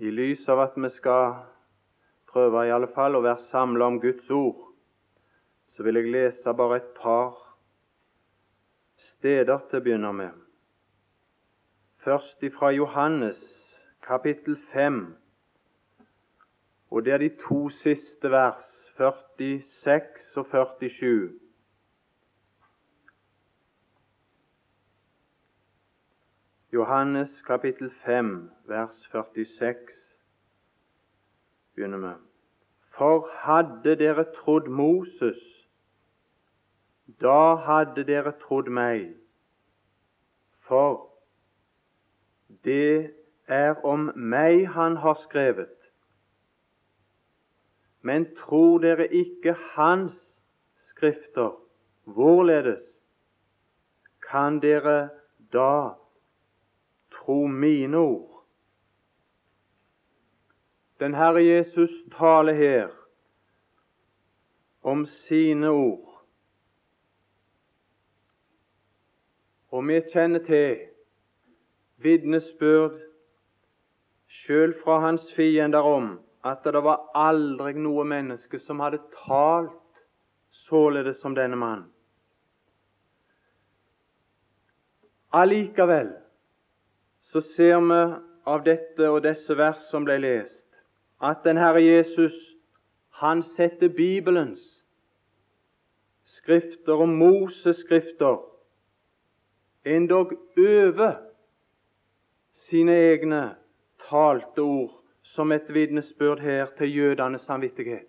I lys av at vi skal prøve i alle fall å være samla om Guds ord, så vil jeg lese bare et par steder til å begynne med. Først ifra Johannes kapittel 5, og det er de to siste vers, 46 og 47. Johannes kapittel 5, vers 46 begynner med. For hadde dere trodd Moses, da hadde dere trodd meg. For det er om meg han har skrevet. Men tror dere ikke hans skrifter, hvorledes kan dere da tro mine ord. Den Herre Jesus taler her om sine ord. Og vi kjenner til vitnesbyrd sjøl fra hans fiender om at det var aldri noe menneske som hadde talt således som denne mann. Allikevel så ser vi av dette og disse vers som ble lest, at den Herre Jesus han setter Bibelens skrifter og Moses skrifter endog over sine egne talte ord som et vitnesbyrd her til jødenes samvittighet.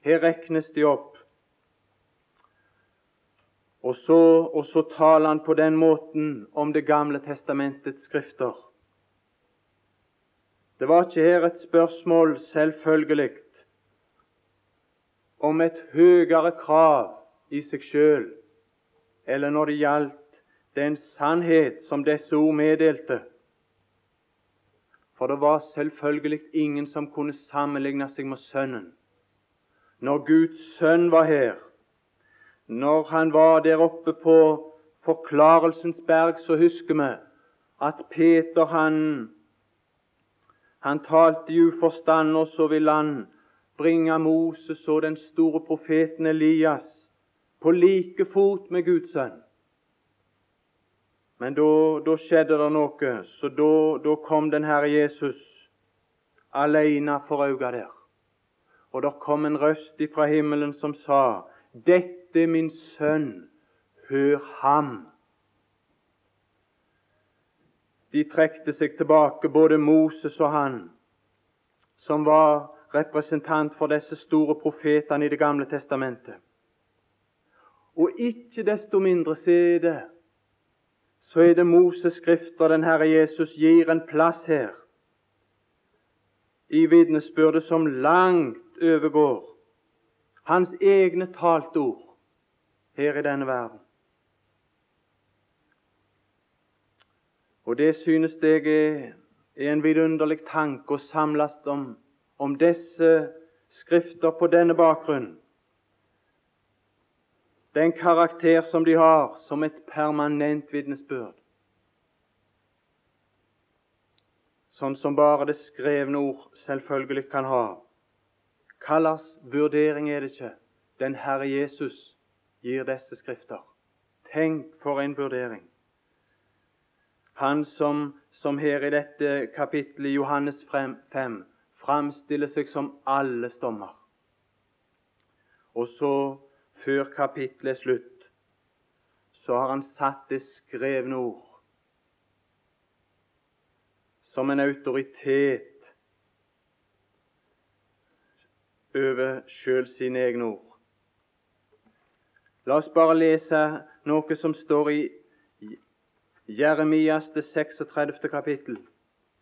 Her regnes de opp. Og så, og så taler han på den måten om Det gamle testamentets skrifter. Det var ikke her et spørsmål, selvfølgelig, om et høyere krav i seg sjøl, eller når det gjaldt den sannhet som disse ord meddelte. For det var selvfølgelig ingen som kunne sammenligne seg med Sønnen. Når Guds sønn var her, når han var der oppe på Forklarelsens berg, så husker vi at Peter han, han talte i uforstand, og så ville han bringe Moses og den store profeten Elias på like fot med Guds sønn. Men da skjedde det noe, så da kom den Herre Jesus alene for øynene der. Og det kom en røst ifra himmelen som sa dette er min sønn, hør ham. De trekte seg tilbake, både Moses og han, som var representant for disse store profetene i Det gamle testamentet. Og ikke desto mindre så er det så er det Moses' skrifter den Herre Jesus gir en plass her i vitnesbyrdet som langt overgår hans egne talte ord her i denne verden. Og det synes jeg er en vidunderlig tanke å samles om, om disse skrifter på denne bakgrunn. Den karakter som de har som et permanent vitnesbyrd. Sånn som bare det skrevne ord selvfølgelig kan ha. Hvilken vurdering er det ikke den Herre Jesus gir disse skrifter? Tenk for en vurdering! Han som, som her i dette kapittelet i Johannes 5 framstiller seg som alles dommer. Og så, før kapittelet er slutt, så har han satt det skrevne ord som en autoritet over sjøl sine egne ord. La oss bare lese noe som står i Jeremias det 36. kapittel.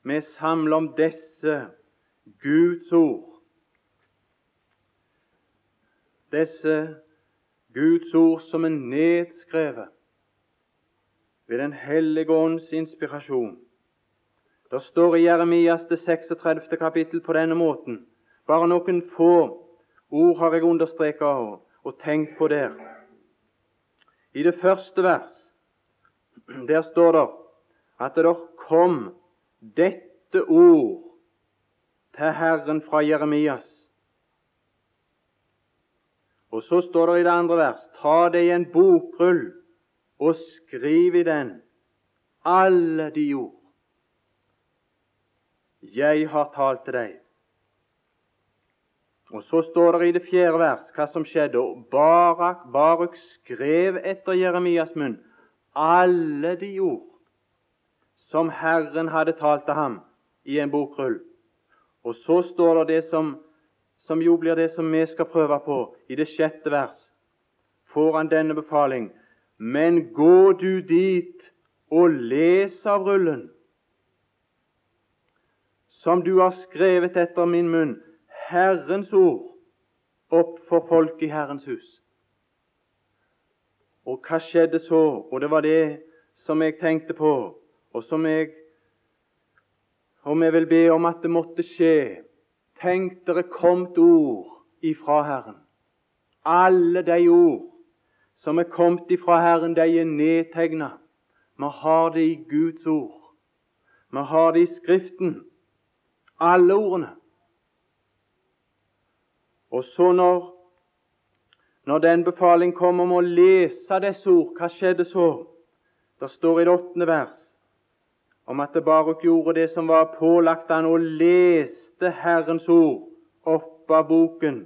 Vi samler om disse Guds ord. Disse Guds ord som er nedskrevet ved Den hellige ånds inspirasjon. Det står i Jeremias det 36. kapittel på denne måten bare noen få ord har jeg understreket og, tenkt på der. I det første vers der står det at det kom dette ord til Herren fra Jeremias. Og så står det i det andre vers Ta deg en bokrull og skriv i den alle de ord jeg har talt til deg. Og Så står det i det fjerde vers hva som skjedde. Barak, Baruk skrev etter Jeremias munn alle de ord som Herren hadde talt til ham i en bokrull. Og så står det det som, som jo blir det som vi skal prøve på i det sjette vers. Får han denne befaling. Men gå du dit og les av rullen, som du har skrevet etter min munn, Herrens ord opp for folk i Herrens hus. Og hva skjedde så? Og det var det som jeg tenkte på, og som jeg om jeg vil be om at det måtte skje. Tenk dere komt ord ifra Herren. Alle de ord som er kommet ifra Herren, de er nedtegna. Vi har det i Guds ord. Vi har det i Skriften. Alle ordene. Og så når, når den befaling kom om å lese disse ord, hva skjedde så? Det står i det åttende vers om at Baruk gjorde det som var pålagt han, og leste Herrens ord opp av boken.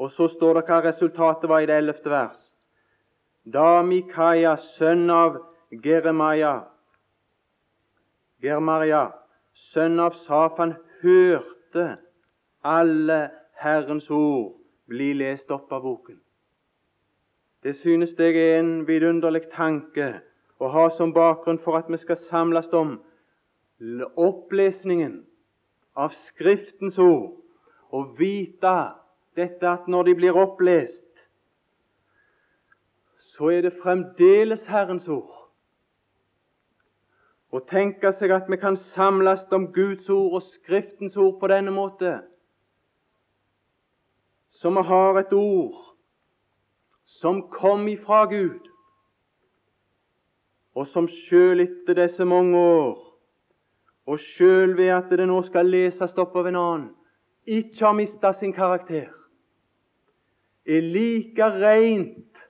Og så står det hva resultatet var i det ellevte vers. Da Mikaia, sønn av Geremaya, Germaria, sønn av Safan, hørte alle Herrens ord bli lest opp av boken. Det synes jeg er en vidunderlig tanke å ha som bakgrunn for at vi skal samles om opplesningen av Skriftens ord og vite dette at når de blir opplest, så er det fremdeles Herrens ord. Å tenke seg at vi kan samles om Guds ord og Skriftens ord på denne måte vi har et ord som kom ifra Gud, og som sjøl etter disse mange år, og sjøl ved at det nå skal leses opp av en annen, ikke har mista sin karakter, er like rent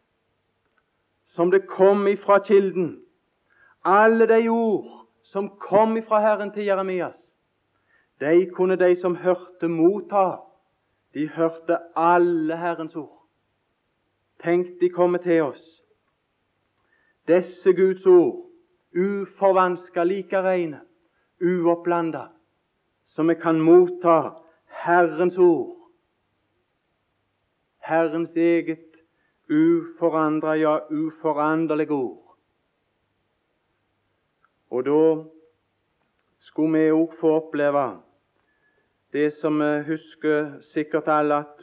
som det kom ifra kilden. Alle de ord som kom ifra Herren til Jeremias, de kunne de som hørte, motta de hørte alle Herrens ord. Tenk, de kommer til oss. Disse Guds ord, uforvanska, like reine, uopplanda, som vi kan motta Herrens ord. Herrens eget uforandra, ja, uforanderlige ord. Og da skulle vi òg få oppleve det som vi husker sikkert alle at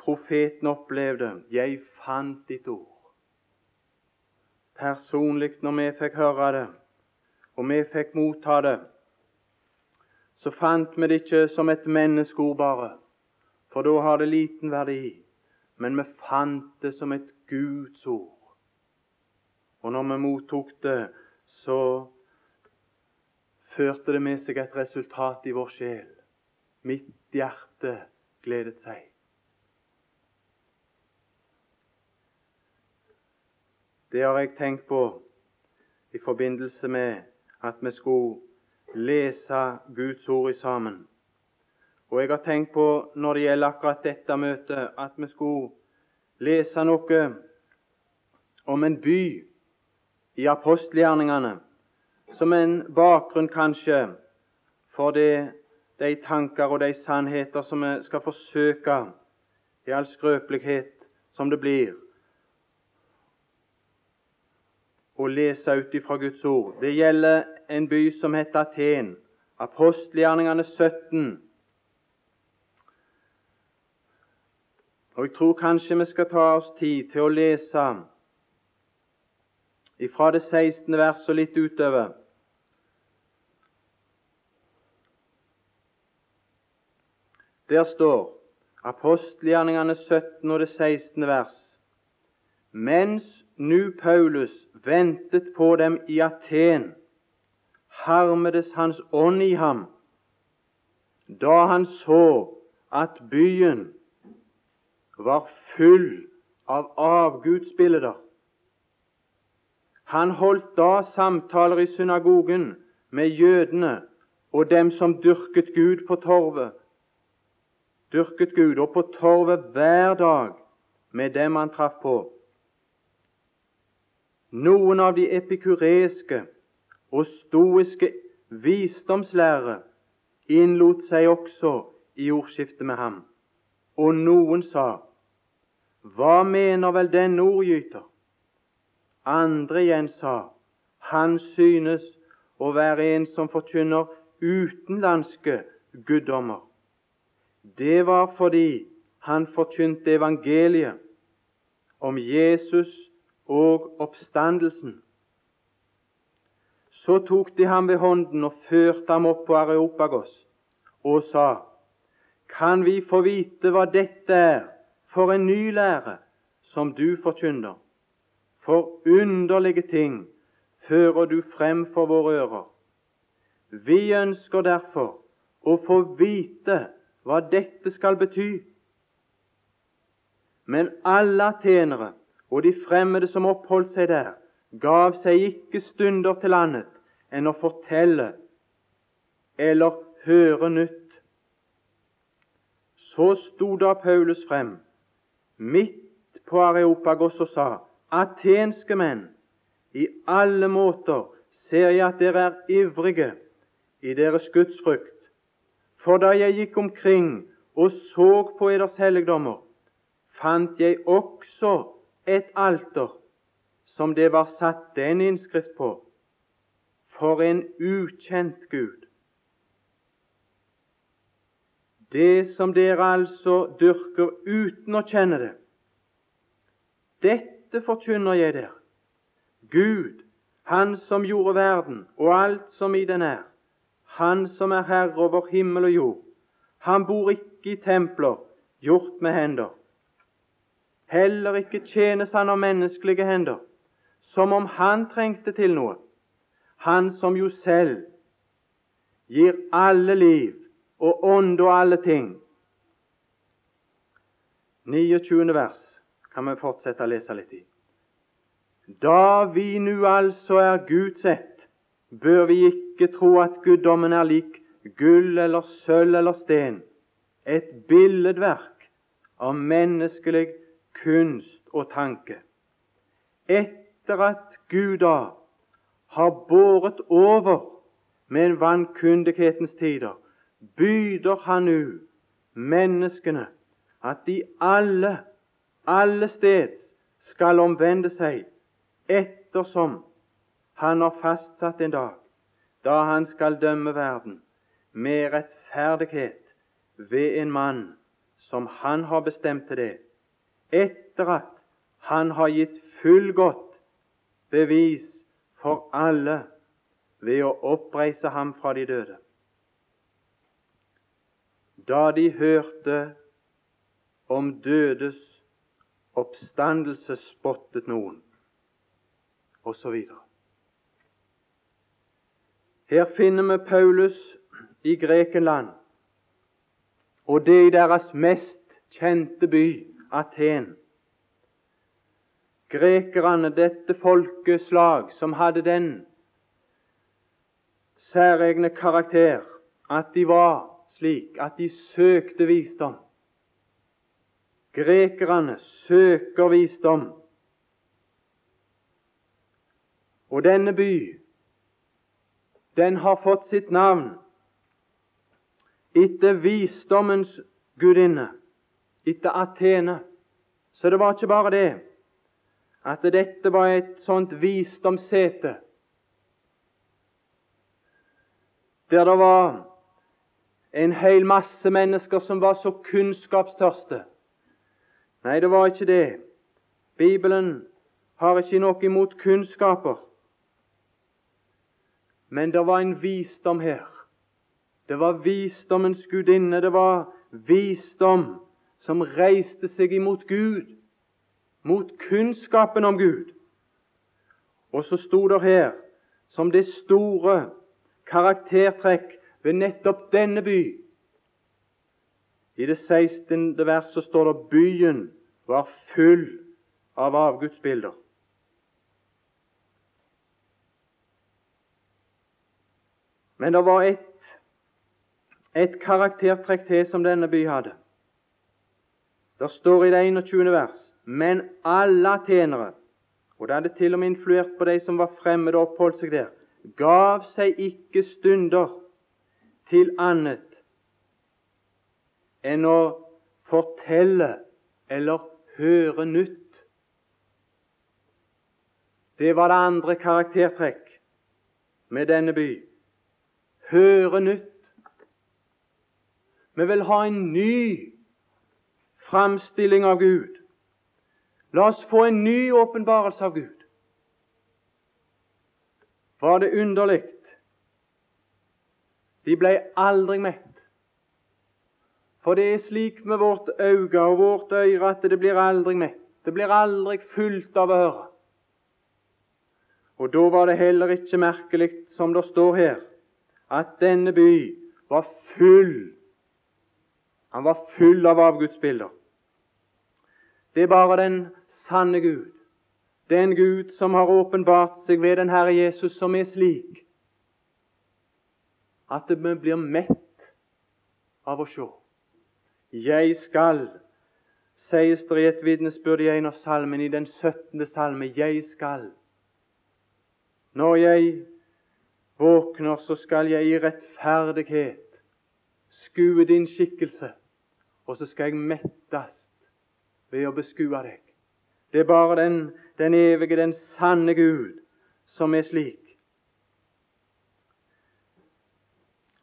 profeten opplevde. Jeg fant ditt ord. Personlig, når vi fikk høre det, og vi fikk motta det, så fant vi det ikke som et menneskeord bare, for da har det liten verdi. Men vi fant det som et Guds ord. Og når vi mottok det, så førte det med seg et resultat i vår sjel. Mitt hjerte gledet seg. Det har jeg tenkt på i forbindelse med at vi skulle lese Guds ord sammen. Og jeg har tenkt på når det gjelder akkurat dette møtet, at vi skulle lese noe om en by i apostelgjerningene, som en bakgrunn kanskje for det de tanker og de sannheter som vi skal forsøke, i all skrøpelighet som det blir, å lese ut ifra Guds ord. Det gjelder en by som heter Aten. Apostelgjerningene 17. Og Jeg tror kanskje vi skal ta oss tid til å lese ifra det 16. vers og litt utover. Der står apostelgjerningene 17 og det 16. vers. Mens nu Paulus ventet på dem i Aten, harmedes hans ånd i ham, da han så at byen var full av avgudsbilder. Han holdt da samtaler i synagogen med jødene og dem som dyrket Gud på torvet. Dyrket Gud, og på torvet hver dag med dem han traff på. Noen av de epikureske og stoiske visdomslærere innlot seg også i ordskiftet med ham, og noen sa:" Hva mener vel denne ordgyter? Andre igjen sa:" Han synes å være en som forkynner utenlandske guddommer. Det var fordi han forkynte evangeliet om Jesus og oppstandelsen. Så tok de ham ved hånden og førte ham opp på Areopagos og sa:" Kan vi få vite hva dette er for en ny lære som du forkynner? For underlige ting fører du frem for våre ører. Vi ønsker derfor å få vite hva dette skal bety. Men alle atenere og de fremmede som oppholdt seg der, gav seg ikke stunder til annet enn å fortelle eller høre nytt. Så sto da Paulus frem midt på Areopagos og sa:" Atenske menn, i alle måter ser jeg at dere er ivrige i deres gudsfrykt. For da jeg gikk omkring og så på eders helligdommer, fant jeg også et alter som det var satt den innskrift på, for en ukjent Gud. Det som dere altså dyrker uten å kjenne det, dette forkynner jeg dere. Gud, Han som gjorde verden og alt som i den er, Han som er herre over himmel og jord. Han bor ikke i templer gjort med hender. Heller ikke tjenes han av menneskelige hender, som om han trengte til noe. Han som jo selv gir alle liv og ånd og alle ting. 29. vers kan vi fortsette å lese litt i. Da vi nu altså er Guds ett, bør vi ikke tro at guddommen er lik gull eller sølv eller sten, et billedverk av menneskelig kunst og tanke. Etter at Gud da har båret over med vankundighetens tider, byder han nå menneskene at de alle, alle steds skal omvende seg ettersom han har fastsatt en dag da han skal dømme verden med rettferdighet ved en mann som han har bestemt til det, etter at han har gitt fullgodt bevis for alle ved å oppreise ham fra de døde. Da de hørte om dødes oppstandelse, spottet noen, osv. Her finner vi Paulus i Grekenland, og det i deres mest kjente by, Aten. Grekerne, dette folkeslag som hadde den særegne karakter at de var slik at de søkte visdom. Grekerne søker visdom. Og denne by, den har fått sitt navn etter visdommens gudinne, etter Atene. Så det var ikke bare det at dette var et sånt visdomssete der det var en hel masse mennesker som var så kunnskapstørste. Nei, det var ikke det. Bibelen har ikke noe imot kunnskaper. Men det var en visdom her. Det var visdommens gudinne. Det var visdom som reiste seg imot Gud, mot kunnskapen om Gud. Og så sto det her, som det store karaktertrekk ved nettopp denne by, I det 16. vers så står det byen var full av avgudsbilder. Men det var et, et karaktertrekk til som denne by hadde. Det står i det 21. vers men alle tjenere, og det hadde til og med influert på de som var fremmede og oppholdt seg der, gav seg ikke stunder til annet enn å fortelle eller høre nytt. Det var det andre karaktertrekk med denne by høre nytt. Vi vil ha en ny framstilling av Gud. La oss få en ny åpenbarelse av Gud. Var det underlig? De ble aldri mett. For det er slik med vårt øye og vårt øre at det blir aldri mett. Det blir aldri fullt av å høre. Og da var det heller ikke merkelig, som det står her, at denne by var full Han var full av avgudsbilder. Det er bare den sanne Gud, den Gud som har åpenbart seg ved den Herre Jesus, som er slik at vi blir mett av å se. Jeg skal, sies det i et vitnesbyrd i en av salmene, i den 17. salme, jeg skal. Når jeg våkner, så skal jeg i rettferdighet skue din skikkelse, og så skal jeg mettes ved å beskue deg. Det er bare den, den evige, den sanne Gud som er slik.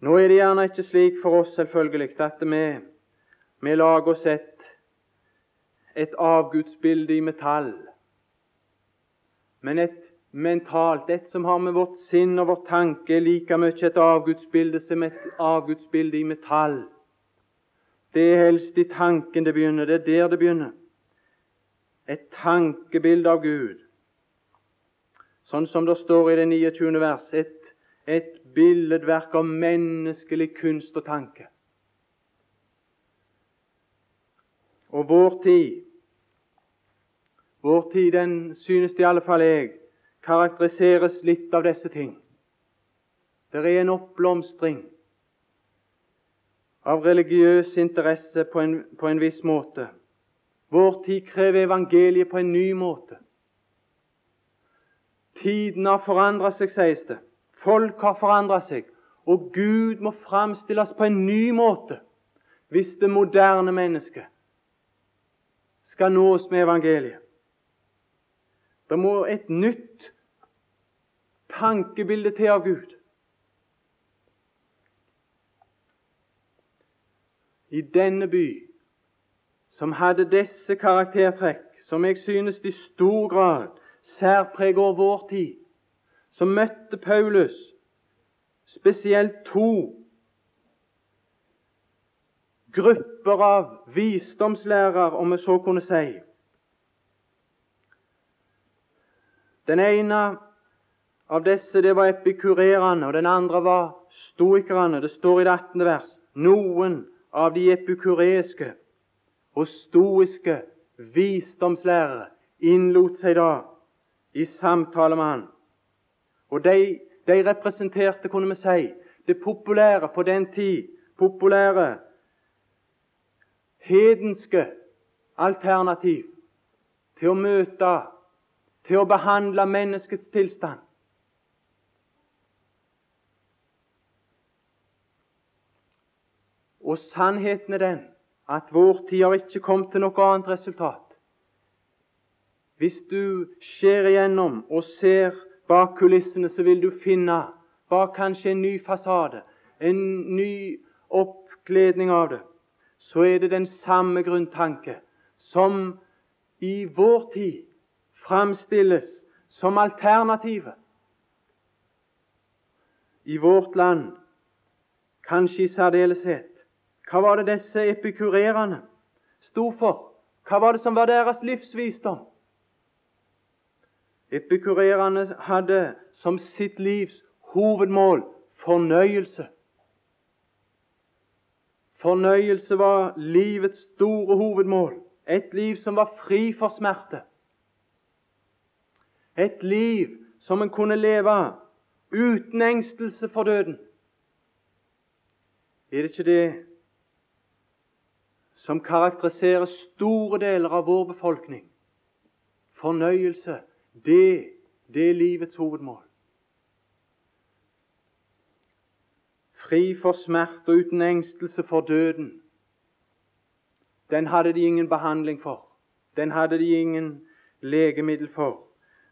Nå er det gjerne ikke slik for oss selvfølgelig at vi, vi lager oss et, et avgudsbilde i metall, men et mentalt, et som har med vårt sinn og vår tanke like mye et avgudsbilde som et avgudsbilde i metall. Det er helst i tanken det begynner. Det er der det begynner. Et tankebilde av Gud. Sånn som det står i det 29. vers. Et, et billedverk av menneskelig kunst og tanke. Og vår tid, vår tid, den synes det i alle fall jeg, karakteriseres litt av disse ting. Det er en oppblomstring av religiøs interesse på en, på en viss måte. Vår tid krever evangeliet på en ny måte. Tiden har forandret seg, sies det. Folk har forandret seg. Og Gud må framstilles på en ny måte hvis det moderne mennesket skal nås med evangeliet. Det må et nytt tankebilde til av Gud. I denne by, som hadde disse karaktertrekk, som jeg synes i stor grad særpreger vår tid, så møtte Paulus spesielt to grupper av visdomslærere, om vi så kunne si. Den ene av disse det var epikurerende, og den andre var stoikerne. Det står i det 18. vers. Noen av de epikureiske og stoiske visdomslærere innlot seg da i samtale med han. Og de, de representerte, kunne vi si, det populære på den tid, populære hedenske alternativ til å møte, til å behandle menneskets tilstand. Og sannheten er den at vår tid har ikke kommet til noe annet resultat. Hvis du ser igjennom og ser bak kulissene, så vil du finne bak kanskje en ny fasade, en ny oppkledning av det, så er det den samme grunntanke som i vår tid framstilles som alternativet. I vårt land, kanskje i særdeleshet, hva var det disse epikurerene sto for? Hva var det som var deres livsvisdom? Epikurerene hadde som sitt livs hovedmål fornøyelse. Fornøyelse var livets store hovedmål. Et liv som var fri for smerte. Et liv som en kunne leve uten engstelse for døden. Er det ikke det som karakteriserer store deler av vår befolkning? Fornøyelse, det, det er livets hovedmål. Fri for smerte og uten engstelse for døden. Den hadde de ingen behandling for. Den hadde de ingen legemiddel for.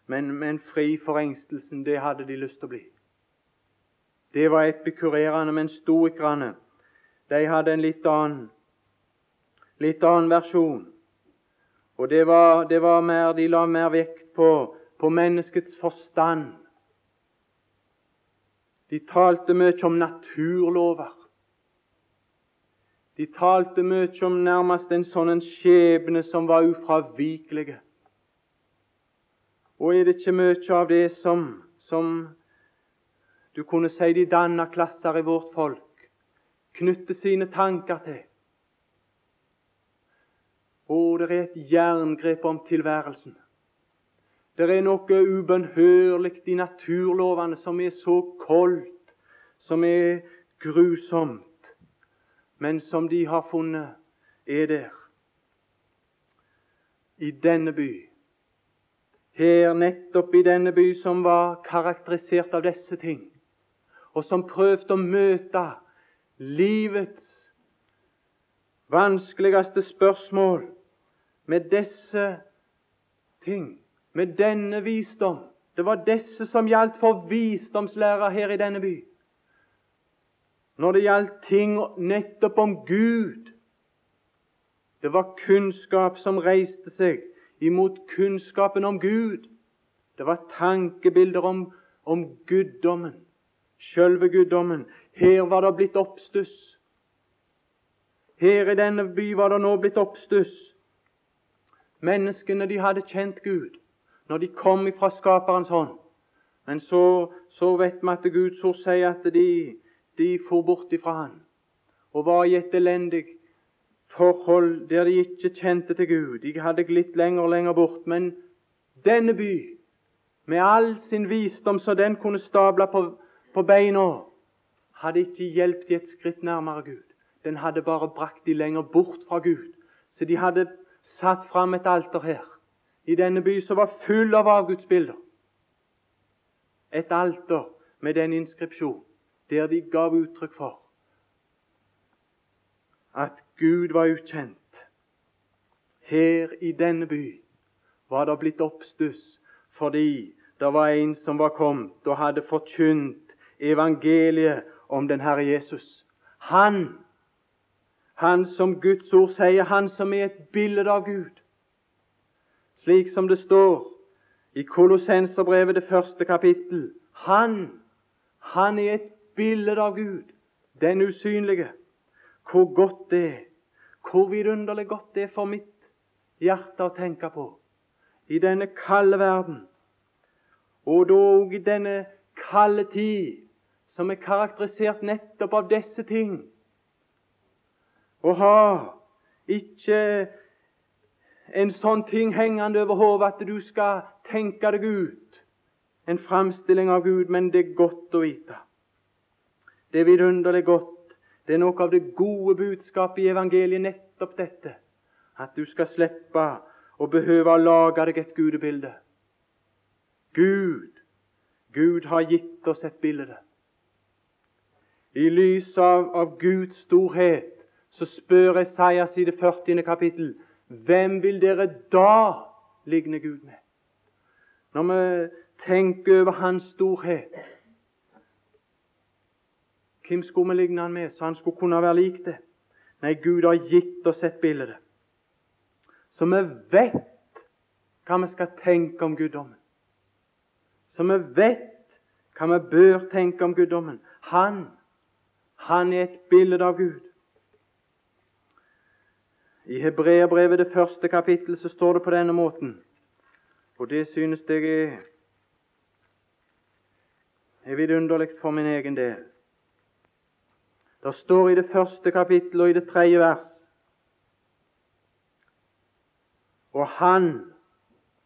Men, men fri for engstelsen, det hadde de lyst til å bli. Det var epikurerende, men stoikerne de hadde en litt annen, litt annen versjon. Og det var, det var mer, De la mer vekt på, på menneskets forstand. De talte mye om naturlover. De talte mye om nærmest en sånn skjebne som var ufravikelig. Og er det ikke mye av det som, som du kunne si de danna klasser i vårt folk knytter sine tanker til? Og det er et jerngrep om tilværelsen. Det er noe ubønnhørlig i naturlovene som er så koldt, som er grusomt, men som de har funnet er der. I denne by her nettopp i denne by som var karakterisert av disse ting, og som prøvde å møte livets vanskeligste spørsmål med disse ting, med denne visdom. Det var disse som gjaldt for visdomslærer her i denne by. Når det gjaldt ting nettopp om Gud. Det var kunnskap som reiste seg imot kunnskapen om Gud. Det var tankebilder om, om guddommen, sjølve guddommen. Her var det blitt oppstuss. Her i denne by var det nå blitt oppstuss. Menneskene de hadde kjent Gud når de kom fra Skaperens hånd. Men så, så vet vi at Guds ord sier at de, de for bort ifra Han og var i et elendig forhold der de ikke kjente til Gud. De hadde glitt lenger og lenger bort. Men denne by, med all sin visdom så den kunne stable på, på beina, hadde ikke hjulpet de et skritt nærmere Gud. Den hadde bare brakt de lenger bort fra Gud. Så de hadde satt fram et alter her, i denne by som var full av avgudsbilder. Et alter med den inskripsjon der de gav uttrykk for at Gud var ukjent. Her i denne by var det blitt oppstuss fordi det var en som var kommet og hadde forkynt evangeliet om den Herre Jesus. Han, han som Guds ord sier, han som er et bilde av Gud. Slik som det står i Kolossenserbrevet, det første kapittel. Han, han er et bilde av Gud, den usynlige. Hvor godt det er hvor vidunderlig godt det er for mitt hjerte å tenke på i denne kalde verden, og da òg i denne kalde tid, som er karakterisert nettopp av disse ting. Å ha ikke en sånn ting hengende over hodet at du skal tenke deg ut en framstilling av Gud, men det er godt å vite. Det er vidunderlig godt det er noe av det gode budskapet i evangeliet, nettopp dette. At du skal slippe å behøve å lage deg et gudebilde. Gud, Gud har gitt oss et bilde. I lys av, av Guds storhet så spør Esaias i det 40. kapittel hvem vil dere da ligne Gud med? Når vi tenker over Hans storhet, hvem skulle vi ligne han med, så han skulle kunne være lik det? Nei, Gud har gitt oss et bilde. Så vi vet hva vi skal tenke om guddommen. Så vi vet hva vi bør tenke om guddommen. Han, han er et bilde av Gud. I Hebreabrevet det første kapittel, så står det på denne måten, og det synes jeg er, er vidunderlig for min egen del. Det står i det første kapittel og i det tredje vers Og han,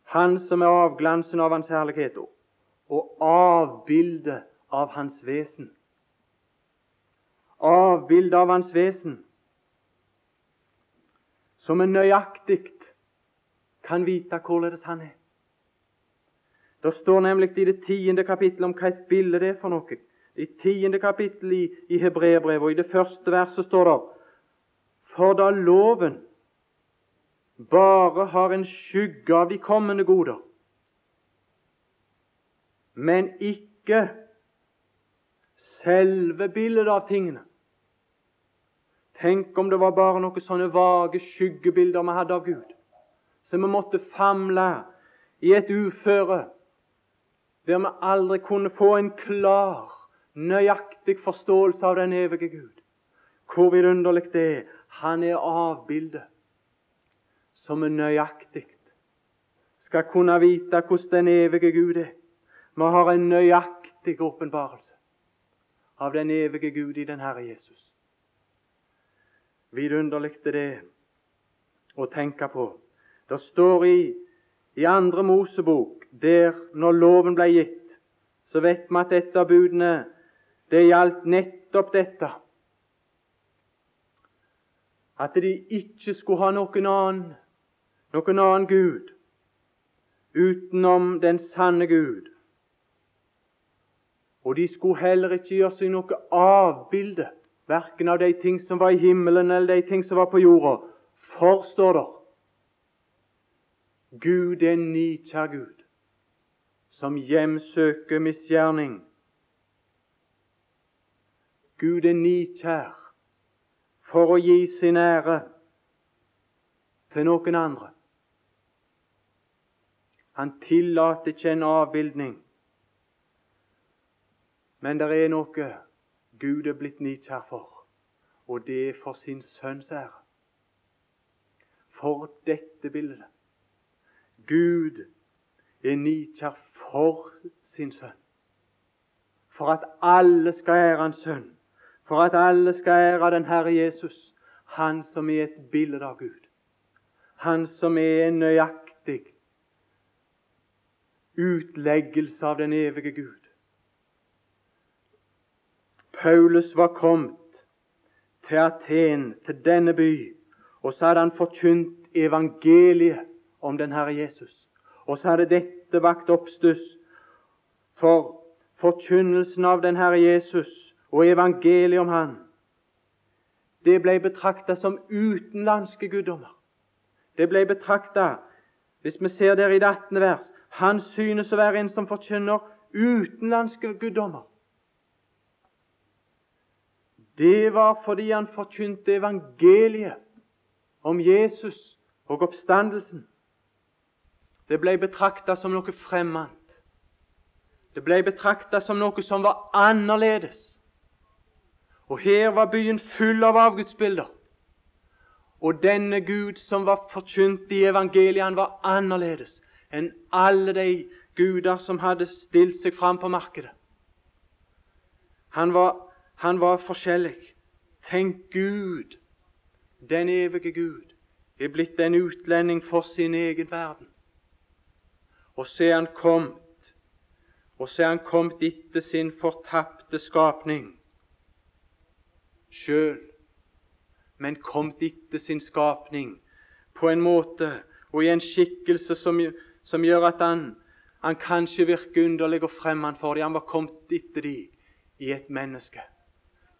han som er avglansen av hans herlighet og avbildet av hans vesen. Avbildet av hans vesen, som er nøyaktig kan vite hvorledes han er. Det står nemlig i det tiende kapittelet om hva et bilde det er for noe. I tiende kapittel i, i Hebreerbrevet, og i det første verset står det For da loven bare har en skygge av de kommende goder, men ikke selve bildet av tingene. Tenk om det var bare noen sånne vage skyggebilder vi hadde av Gud, som vi måtte famle i et uføre der vi aldri kunne få en klar, nøyaktig forståelse av den evige Gud. Hvor vidunderlig det er. Han er avbildet som er nøyaktig. Skal kunne vite hvordan den evige Gud er. Vi har en nøyaktig åpenbarelse av den evige Gud i den Herre Jesus. Vidunderlig er det å tenke på. Det står i, i andre Mosebok, der når loven ble gitt, så vet vi at dette budene det gjaldt nettopp dette. At de ikke skulle ha noen annen noen annen Gud utenom den sanne Gud. Og de skulle heller ikke gjøre seg noe avbilde, verken av de ting som var i himmelen eller de ting som var på jorda. forstår dere? Gud er en nikjær Gud, som hjemsøker misgjerning. Gud er nikjær for å gi sin ære til noen andre. Han tillater ikke en avbildning. Men det er noe Gud er blitt nidkjær for, og det er for sin sønns ære. For dette bildet. Gud er nidkjær for sin sønn. For at alle skal ære Hans sønn. For at alle skal ære den Herre Jesus, Han som er et bilde av Gud. Han som er en nøyaktig utleggelse av den evige Gud. Paulus var kommet til Aten, til denne by, og så hadde han forkynt evangeliet om den Herre Jesus. Og så hadde dette vakt oppstuss for forkynnelsen av den Herre Jesus og evangeliet om Han. Det ble betrakta som utenlandske guddommer. Det ble betrakta, hvis vi ser der i det 18. vers, han synes å være en som forkynner utenlandske guddommer. Det var fordi han forkynte evangeliet om Jesus og oppstandelsen. Det ble betrakta som noe fremmed. Det ble betrakta som noe som var annerledes. Og her var byen full av avgudsbilder. Og denne Gud som var forkynt i evangeliet, han var annerledes enn alle de guder som hadde stilt seg fram på markedet. Han var, han var forskjellig. Tenk Gud, den evige Gud, er blitt en utlending for sin egen verden. Og så er han kommet, og så er han kommet etter sin fortapte skapning sjøl, men kommet etter sin skapning på en måte og i en skikkelse som som gjør at han, han kanskje virker underlig og fremmed for dem. Han var kommet etter dem i et menneske.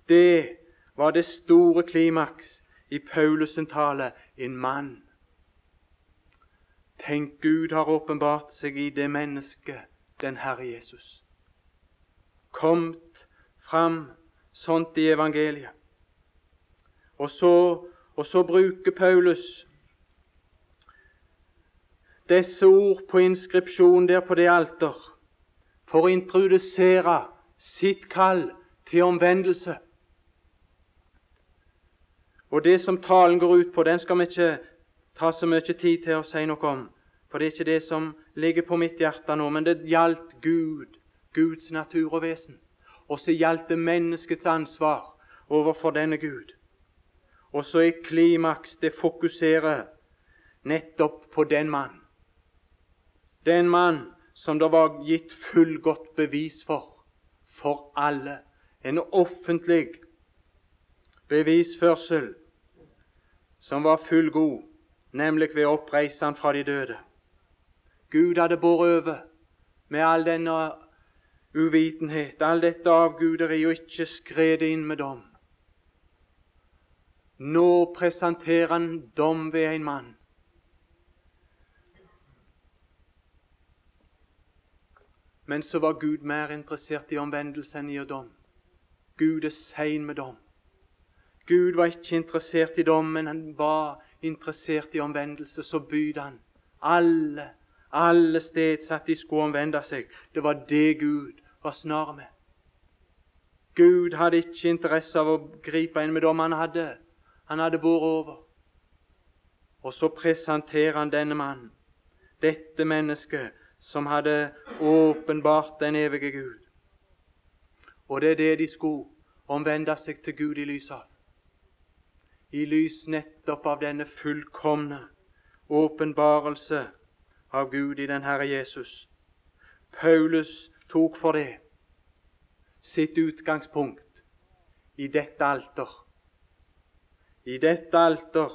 Det var det store klimaks i Paulus' tale en mann. Tenk, Gud har åpenbart seg i det mennesket, den Herre Jesus. Komt fram sånt i evangeliet. Og så, og så bruker Paulus disse ord på inskripsjon der på det alter for å introdusere sitt kall til omvendelse. Og Det som talen går ut på, den skal vi ikke ta så mye tid til å si noe om, for det er ikke det som ligger på mitt hjerte nå. Men det gjaldt Gud, Guds natur og vesen. Og så gjaldt det menneskets ansvar overfor denne Gud. Og så er klimaks det fokuserer nettopp på den mann. Den mann som det var gitt fullgodt bevis for, for alle. En offentlig bevisførsel som var fullgod, nemlig ved å oppreise han fra de døde. Gud hadde båret over med all denne uvitenhet, all dette avguderi, og ikke skredet inn med dom. Nå presenterer han dom ved en mann. Men så var Gud mer interessert i omvendelse enn i dom. Gud er sein med dom. Gud var ikke interessert i dommen, han var interessert i omvendelse. Så bydde han alle, alle steds at de skulle omvende seg. Det var det Gud var snar med. Gud hadde ikke interesse av å gripe inn med dem han hadde. Han hadde båret over. Og så presenterer han denne mannen, dette mennesket, som hadde åpenbart den evige Gud. Og det er det de skulle omvende seg til Gud i lys av. I lys nettopp av denne fullkomne åpenbarelse av Gud i den Herre Jesus. Paulus tok for det sitt utgangspunkt i dette alter. I dette alter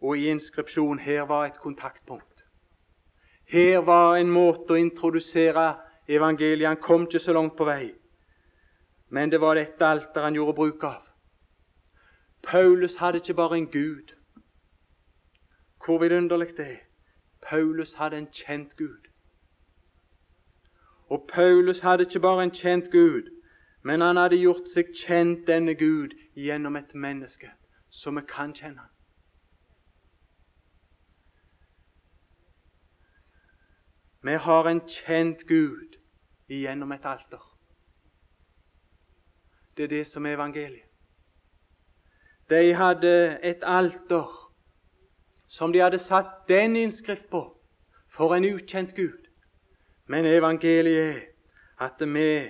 og i inskripsjon her var et kontaktpunkt. Her var en måte å introdusere evangeliet. Han kom ikke så langt på vei, men det var dette alteret han gjorde bruk av. Paulus hadde ikke bare en Gud. Hvor vidunderlig det er. Paulus hadde en kjent Gud. Og Paulus hadde ikke bare en kjent Gud, men han hadde gjort seg kjent denne Gud gjennom et menneske, som vi kan kjenne. Vi har en kjent Gud gjennom et alter. Det er det som er evangeliet. De hadde et alter som de hadde satt den innskrift på for en ukjent Gud. Men evangeliet er at vi,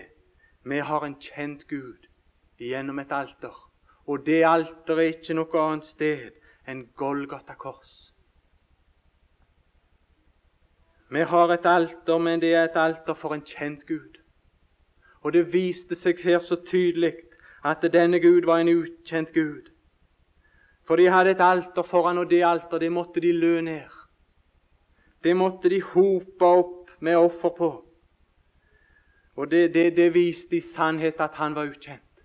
vi har en kjent Gud gjennom et alter. Og det alteret er ikke noe annet sted enn Golgata kors. Vi har et alter, men det er et alter for en kjent Gud. Og det viste seg her så tydelig at denne Gud var en ukjent Gud. For de hadde et alter foran, og det alter det måtte de lø ned. Det måtte de hope opp med offer på. Og det, det, det viste i sannhet at han var ukjent.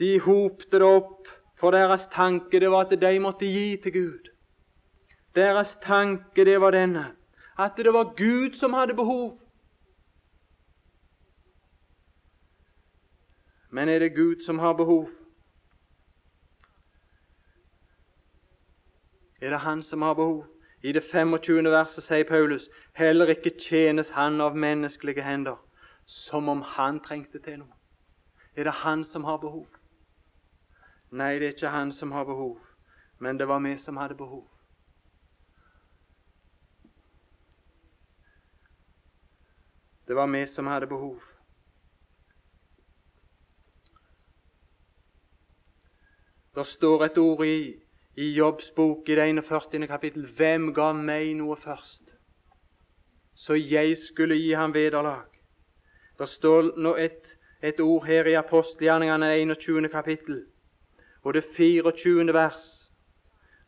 De hopte det opp, for deres tanke det var at de måtte gi til Gud. Deres tanke det var denne, at det var Gud som hadde behov. Men er det Gud som har behov? Er det Han som har behov? I det 25. verset sier Paulus heller ikke tjenes han av menneskelige hender, som om han trengte til noe. Er det han som har behov? Nei, det er ikke han som har behov, men det var vi som hadde behov. Det var vi som hadde behov. Det står et ord i i Jobbs bok i det 41. kapittel Hvem ga meg noe først, så jeg skulle gi ham vederlag? Det står nå et, et ord her i apostelgjerningene 21. kapittel, og det 24. vers.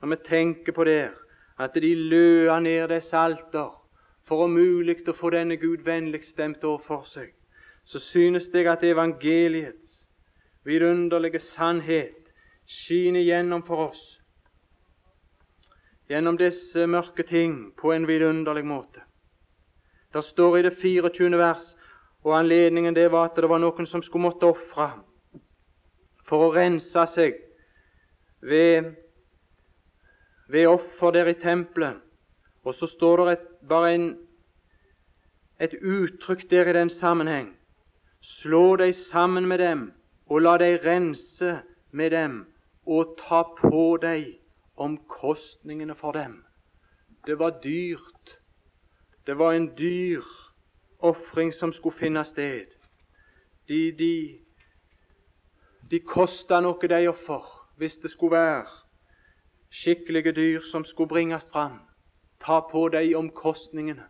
Når vi tenker på det, at de løa ned disse alter for om mulig å få denne Gud vennlig stemt overfor seg, så synes jeg at evangeliets vidunderlige sannhet skinner gjennom for oss gjennom disse mørke ting på en vidunderlig måte. Det står i det 24. vers, og anledningen det var at det var noen som skulle måtte ofre for å rense seg ved, ved offer der i tempelet. Og så står det et, bare en, et uttrykk der i den sammenheng. Slå deg sammen med dem, og la deg rense med dem, og ta på deg omkostningene for dem. Det var dyrt. Det var en dyr ofring som skulle finne sted. De, de, De kosta noe, de offer, hvis det skulle være skikkelige dyr som skulle bringes fram. Ta på de omkostningene.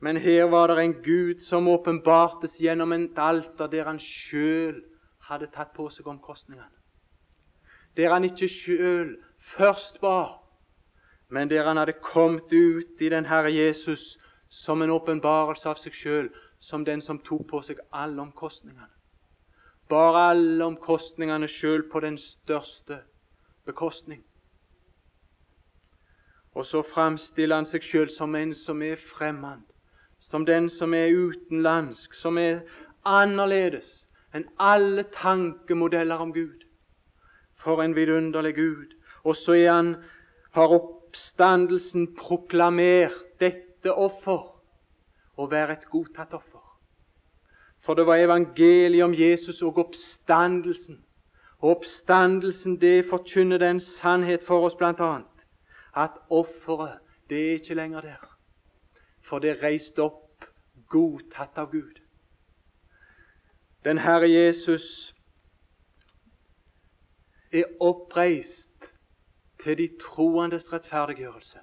Men her var det en Gud som åpenbartes gjennom et alter der han sjøl hadde tatt på seg omkostningene. Der han ikke sjøl først var, men der han hadde kommet ut i den Herre Jesus som en åpenbarelse av seg sjøl, som den som tok på seg alle omkostningene. Bare alle omkostningene sjøl på den største bekostning. Og så framstiller han seg sjøl som en som er fremmed, som den som er utenlandsk, som er annerledes enn alle tankemodeller om Gud. For en vidunderlig Gud. Og så er han, har oppstandelsen proklamert dette offer å være et godtatt offer. For det var evangeliet om Jesus og oppstandelsen. Og oppstandelsen, det forkynner den sannhet for oss, bl.a. at offeret, det er ikke lenger der. For det er reist opp, godtatt av Gud. Den Herre Jesus er oppreist til de troendes rettferdiggjørelse.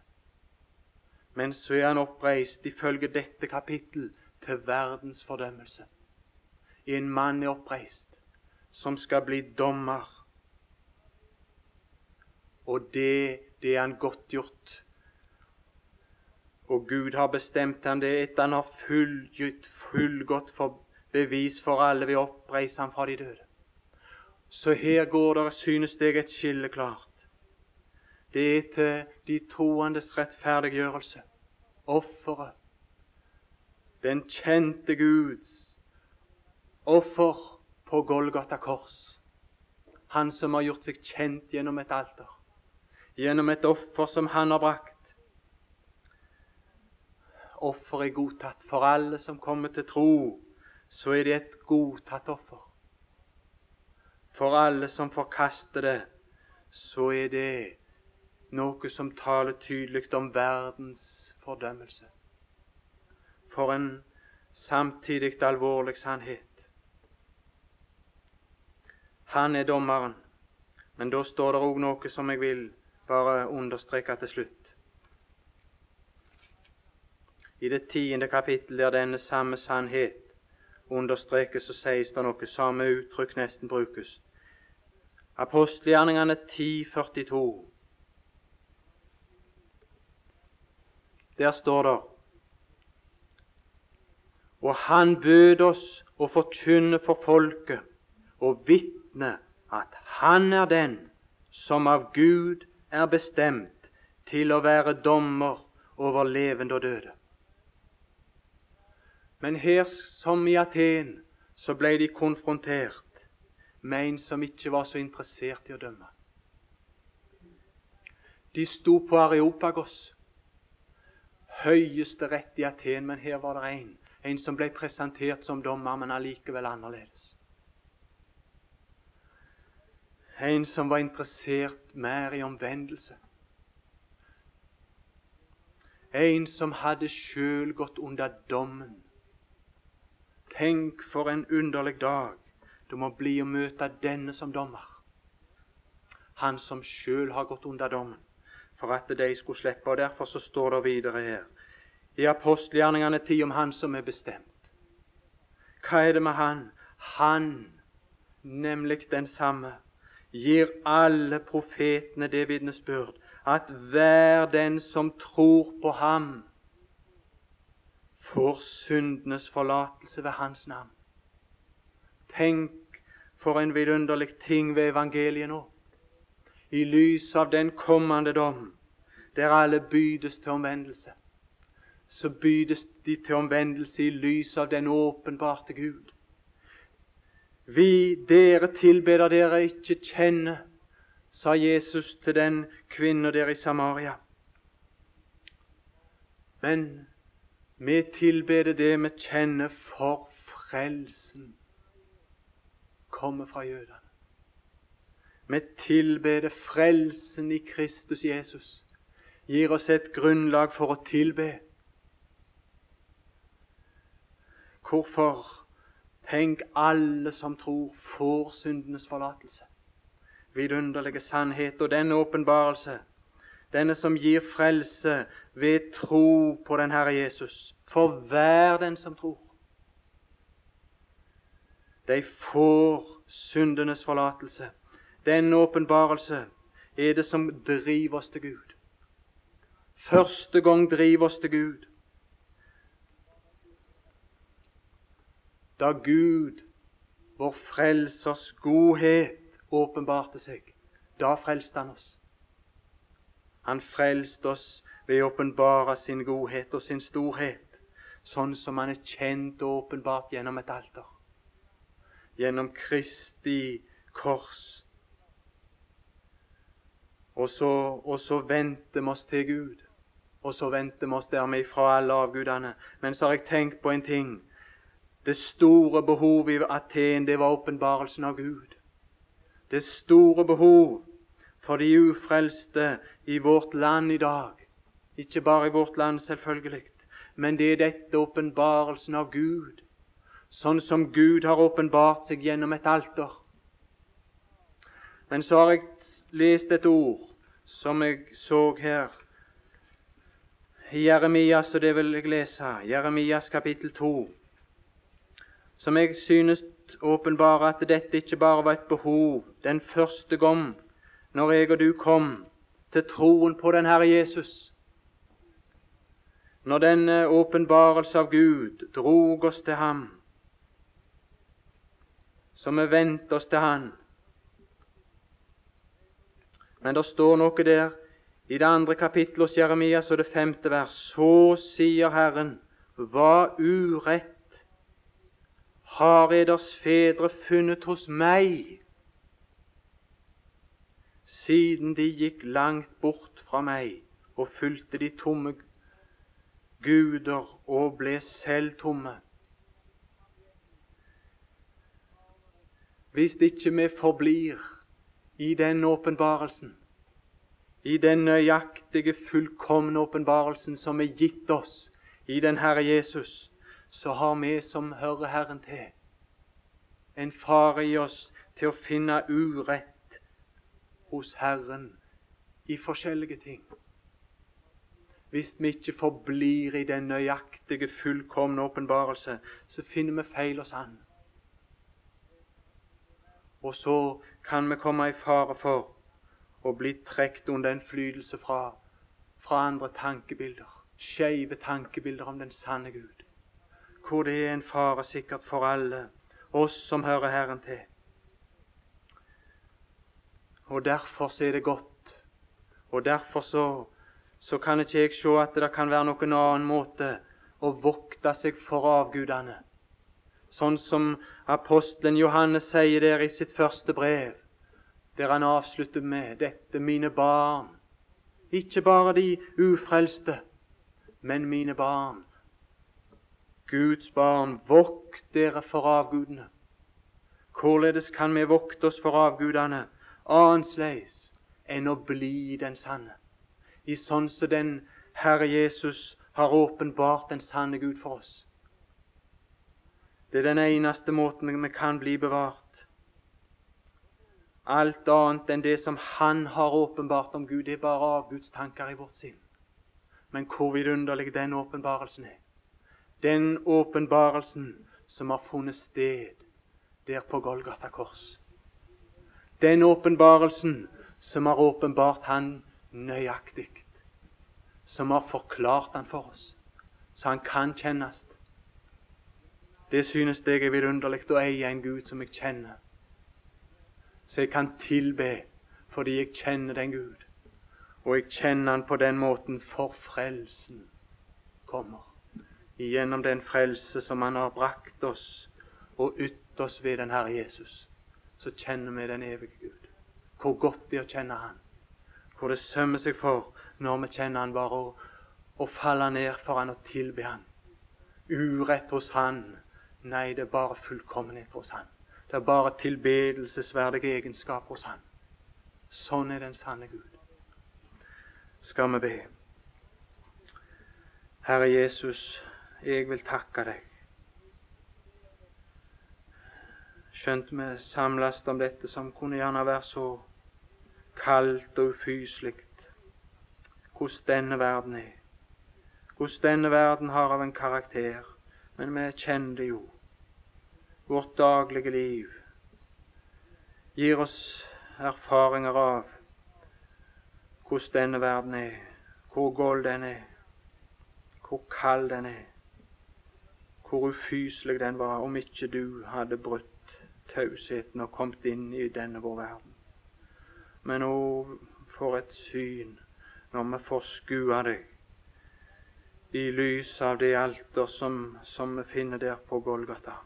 Men så er han oppreist, ifølge dette kapittel, til verdens fordømmelse. En mann er oppreist som skal bli dommer. Og det, det er han godtgjort. Og Gud har bestemt han det etter han har fullgitt, fullgodt for bevis for alle ved å oppreise ham fra de døde. Så her går det, synes jeg, et skille klart. Det er til de troendes rettferdiggjørelse, offeret. Den kjente Guds offer på Golgata kors. Han som har gjort seg kjent gjennom et alter, gjennom et offer som han har brakt. Offer er godtatt. For alle som kommer til tro, så er det et godtatt offer. For alle som forkaster det, så er det noe som taler tydelig om verdens fordømmelse. For en samtidig alvorlig sannhet. Han er dommeren. Men da står det òg noe som jeg vil bare understreke til slutt. I det tiende kapittel der denne samme sannhet understrekes, så sies det noe samme uttrykk nesten brukes. Apostelgjerningene 10,42. Der står det Og han bød oss å forkynne for folket og vitne at han er den som av Gud er bestemt til å være dommer over levende og døde. Men her som i Aten så ble de konfrontert med en som ikke var så interessert i å dømme. De sto på Areopagos, høyeste rett i Aten, men her var det en, en som ble presentert som dommer, men allikevel annerledes. En som var interessert mer i omvendelse. En som hadde sjøl gått under dommen. Tenk for en underlig dag det må bli å møte denne som dommer. Han som sjøl har gått under dommen, for at de skulle slippe. Og Derfor så står det videre her i apostelgjerningene tid om han som er bestemt. Hva er det med han? Han, nemlig den samme, gir alle profetene det vitnesbyrd at hver den som tror på ham, får syndenes forlatelse ved hans navn. Tenk for en vidunderlig ting ved evangeliet nå. I lys av den kommende dom, der alle bydes til omvendelse, så bydes de til omvendelse i lys av den åpenbarte Gud. Vi, dere tilbeder dere ikke kjenne, sa Jesus til den kvinna der i Samaria. Men vi tilbeder det vi kjenner for frelsen kommer fra jødene. Vi tilbeder frelsen i Kristus Jesus. Gir oss et grunnlag for å tilbe. Hvorfor? Tenk, alle som tror, får syndenes forlatelse. Vidunderlige sannhet og den åpenbarelse, denne som gir frelse ved tro på den Herre Jesus, for hver den som tror. De får syndenes forlatelse. Den åpenbarelse er det som driver oss til Gud. Første gang driver oss til Gud. Da Gud, vår Frelsers godhet, åpenbarte seg, da frelste Han oss. Han frelste oss ved å åpenbare sin godhet og sin storhet, sånn som Han er kjent og åpenbart gjennom et alter. Gjennom Kristi kors. Og så, og så venter vi oss til Gud, og så venter vi oss dermed ifra alle avgudene. Men så har jeg tenkt på en ting. Det store behovet i Aten, det var åpenbarelsen av Gud. Det store behov for de ufrelste i vårt land i dag. Ikke bare i vårt land, selvfølgelig, men det er dette åpenbarelsen av Gud. Sånn som Gud har åpenbart seg gjennom et alter. Men så har jeg lest et ord som jeg så her i Jeremias, og det vil jeg lese. Jeremias kapittel 2 som jeg synes åpenbarer at dette ikke bare var et behov den første gang når jeg og du kom til troen på den Herre Jesus. Når denne åpenbarelse av Gud drog oss til ham, så vi vendte oss til Han. Men det står noe der i det andre kapittelet hos Jeremias og det femte vers. Så sier Herren, hva urett har eders fedre funnet hos meg, siden de gikk langt bort fra meg og fulgte de tomme guder og ble selv tomme. Hvis ikke vi forblir i den åpenbarelsen, i den nøyaktige, fullkomne åpenbarelsen som er gitt oss i den Herre Jesus, så har vi som hører Herren til, en fare i oss til å finne urett hos Herren i forskjellige ting. Hvis vi ikke forblir i den nøyaktige, fullkomne åpenbarelse, så finner vi feil oss Han. Og så kan vi komme i fare for å bli trukket under innflytelse fra, fra andre tankebilder, skeive tankebilder om den sanne Gud hvor det er en fare sikkert for alle oss som hører Herren til. Og Derfor så er det godt, og derfor så, så kan ikke jeg se at det kan være noen annen måte å vokte seg for avgudene. Sånn som apostelen Johannes sier der i sitt første brev, der han avslutter med dette, mine barn. Ikke bare de ufrelste, men mine barn Guds barn, vokt dere for avgudene. Hvorledes kan vi vokte oss for avgudene annerledes enn å bli den sanne? I sånn som den Herre Jesus har åpenbart den sanne Gud for oss. Det er den eneste måten vi kan bli bevart. Alt annet enn det som Han har åpenbart om Gud, det er bare avgudstanker i vårt sinn. Men hvor vidunderlig den åpenbarelsen er den åpenbarelsen som har funnet sted der på Golgata kors. Den åpenbarelsen som har åpenbart Han nøyaktig, som har forklart Han for oss, så Han kan kjennes. Det synes jeg er vidunderlig å eie en Gud som jeg kjenner, så jeg kan tilbe fordi jeg kjenner den Gud, og jeg kjenner Han på den måten for frelsen kommer gjennom den frelse som Han har brakt oss og ytt oss ved den Herre Jesus, så kjenner vi den evige Gud. Hvor godt det er å kjenne Han. Hvor det sømmer seg for når vi kjenner Han, bare å, falle ned for Han og tilbe Han. Urett hos Han. Nei, det er bare fullkommenhet hos Han. Det er bare tilbedelsesverdige egenskaper hos Han. Sånn er den sanne Gud. Skal vi be. Herre Jesus, jeg vil takke deg Skjønt vi samles om dette som kunne gjerne være så kaldt og ufyselig. Hvordan denne verden er. Hvordan denne verden har av en karakter. Men vi kjenner det jo. Vårt daglige liv gir oss erfaringer av hvordan denne verden er, hvor gold den er, hvor kald den er, hvor ufyselig den var om ikke du hadde brutt tausheten og kommet inn i denne vår verden. Men å, for et syn når vi får skua deg i lys av det alter som, som vi finner der på Golgata.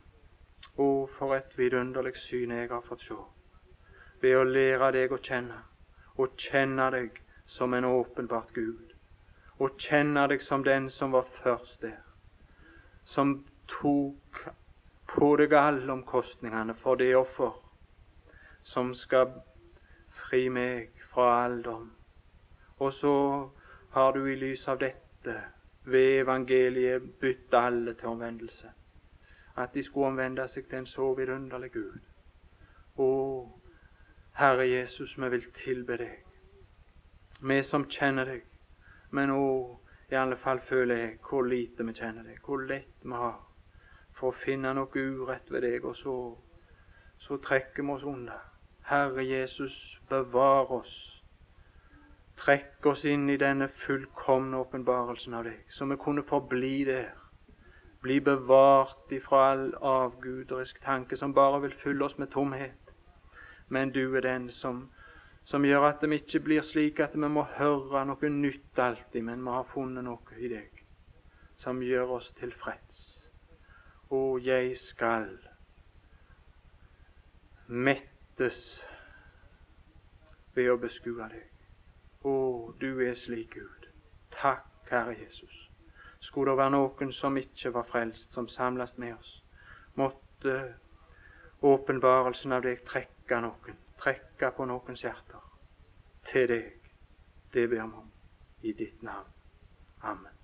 Å, for et vidunderlig syn jeg har fått se ved å lære deg å kjenne, og kjenne deg som en åpenbart Gud, og kjenne deg som den som var først der, som tok på deg alle omkostningene for det offer som skal fri meg fra alderdom. Og så har du i lys av dette ved evangeliet bytt alle til omvendelse. At de skulle omvende seg til en så vidunderlig Gud. Å, Herre Jesus, vi vil tilbe deg vi som kjenner deg. Men å, i alle fall føler jeg hvor lite vi kjenner deg, hvor lett vi har for å finne noe urett ved deg, og så, så trekker vi oss unna. Herre Jesus, bevar oss. Trekk oss inn i denne fullkomne åpenbarelsen av deg, så vi kunne forbli der. Bli bevart ifra all avguderisk tanke som bare vil fylle oss med tomhet. Men du er den som som gjør at det ikke blir slik at vi må høre noe nytt alltid, men vi har funnet noe i deg som gjør oss tilfreds. Og jeg skal mettes ved å beskue deg. Å, du er slik Gud. Takk, Herre Jesus. Skulle det være noen som ikke var frelst, som samles med oss, måtte åpenbarelsen av deg trekke noen trekke på noens hjerter til deg. Det ber vi om i ditt navn. Amen.